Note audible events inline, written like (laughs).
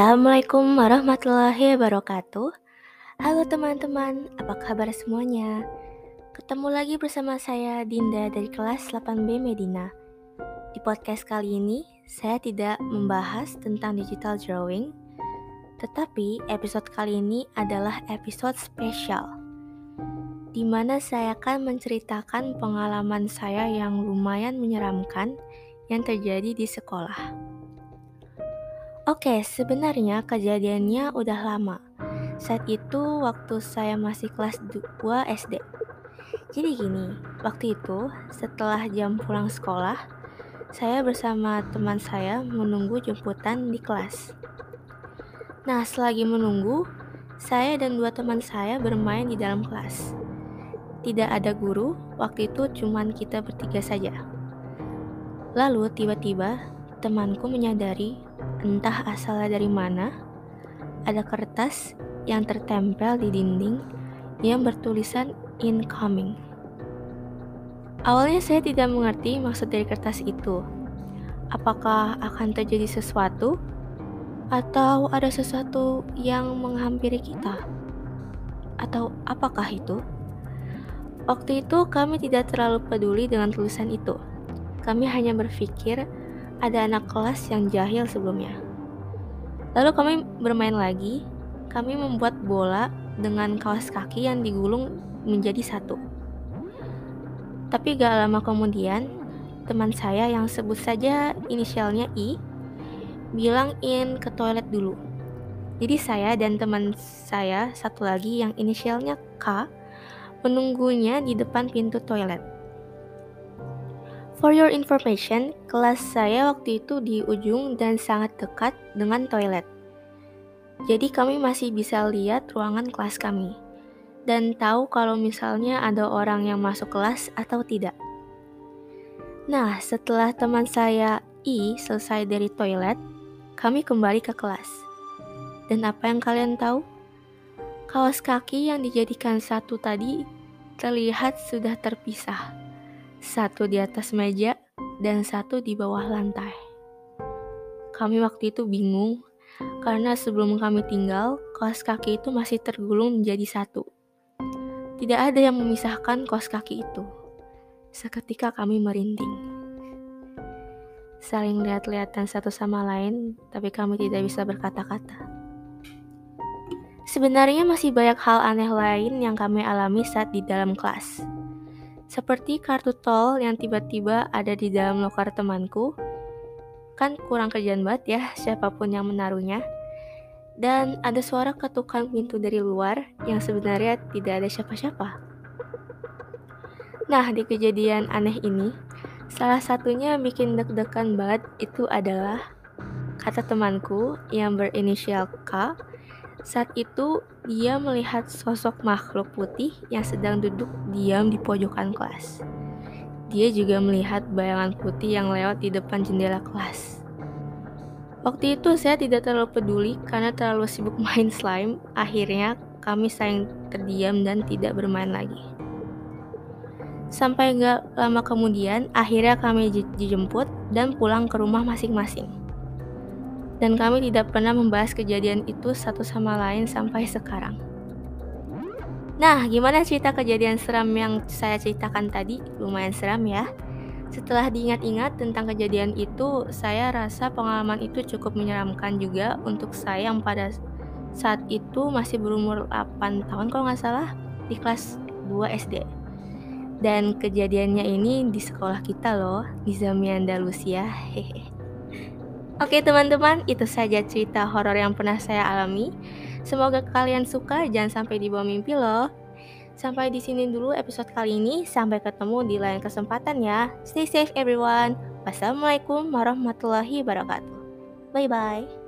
Assalamualaikum warahmatullahi wabarakatuh. Halo teman-teman, apa kabar semuanya? Ketemu lagi bersama saya Dinda dari kelas 8B Medina. Di podcast kali ini, saya tidak membahas tentang digital drawing, tetapi episode kali ini adalah episode spesial di mana saya akan menceritakan pengalaman saya yang lumayan menyeramkan yang terjadi di sekolah. Oke, sebenarnya kejadiannya udah lama. Saat itu waktu saya masih kelas 2 SD. Jadi gini, waktu itu setelah jam pulang sekolah, saya bersama teman saya menunggu jemputan di kelas. Nah, selagi menunggu, saya dan dua teman saya bermain di dalam kelas. Tidak ada guru, waktu itu cuman kita bertiga saja. Lalu tiba-tiba temanku menyadari entah asalnya dari mana, ada kertas yang tertempel di dinding yang bertulisan incoming. Awalnya saya tidak mengerti maksud dari kertas itu. Apakah akan terjadi sesuatu atau ada sesuatu yang menghampiri kita? Atau apakah itu? Waktu itu kami tidak terlalu peduli dengan tulisan itu. Kami hanya berpikir ada anak kelas yang jahil sebelumnya. Lalu kami bermain lagi, kami membuat bola dengan kaos kaki yang digulung menjadi satu. Tapi gak lama kemudian, teman saya yang sebut saja inisialnya I, bilang in ke toilet dulu. Jadi saya dan teman saya satu lagi yang inisialnya K menunggunya di depan pintu toilet. For your information, kelas saya waktu itu di ujung dan sangat dekat dengan toilet. Jadi kami masih bisa lihat ruangan kelas kami dan tahu kalau misalnya ada orang yang masuk kelas atau tidak. Nah, setelah teman saya I selesai dari toilet, kami kembali ke kelas. Dan apa yang kalian tahu? Kaos kaki yang dijadikan satu tadi terlihat sudah terpisah satu di atas meja dan satu di bawah lantai. Kami waktu itu bingung karena sebelum kami tinggal, kaos kaki itu masih tergulung menjadi satu. Tidak ada yang memisahkan kaos kaki itu. Seketika kami merinding. Saling lihat-lihatan satu sama lain, tapi kami tidak bisa berkata-kata. Sebenarnya masih banyak hal aneh lain yang kami alami saat di dalam kelas. Seperti kartu tol yang tiba-tiba ada di dalam loker temanku. Kan kurang kerjaan banget ya siapa pun yang menaruhnya. Dan ada suara ketukan pintu dari luar yang sebenarnya tidak ada siapa-siapa. Nah, di kejadian aneh ini, salah satunya bikin deg-degan banget itu adalah kata temanku yang berinisial K saat itu, dia melihat sosok makhluk putih yang sedang duduk diam di pojokan kelas. Dia juga melihat bayangan putih yang lewat di depan jendela kelas. Waktu itu saya tidak terlalu peduli karena terlalu sibuk (laughs) main slime. Akhirnya kami saling terdiam dan tidak bermain lagi. Sampai gak lama kemudian, akhirnya kami dijemput dan pulang ke rumah masing-masing dan kami tidak pernah membahas kejadian itu satu sama lain sampai sekarang. Nah, gimana cerita kejadian seram yang saya ceritakan tadi? Lumayan seram ya. Setelah diingat-ingat tentang kejadian itu, saya rasa pengalaman itu cukup menyeramkan juga untuk saya yang pada saat itu masih berumur 8 tahun kalau nggak salah di kelas 2 SD. Dan kejadiannya ini di sekolah kita loh, di Zamia Andalusia. Hehehe. Oke teman-teman, itu saja cerita horor yang pernah saya alami. Semoga kalian suka, jangan sampai dibawa mimpi loh. Sampai di sini dulu episode kali ini. Sampai ketemu di lain kesempatan ya. Stay safe everyone. Wassalamualaikum warahmatullahi wabarakatuh. Bye bye.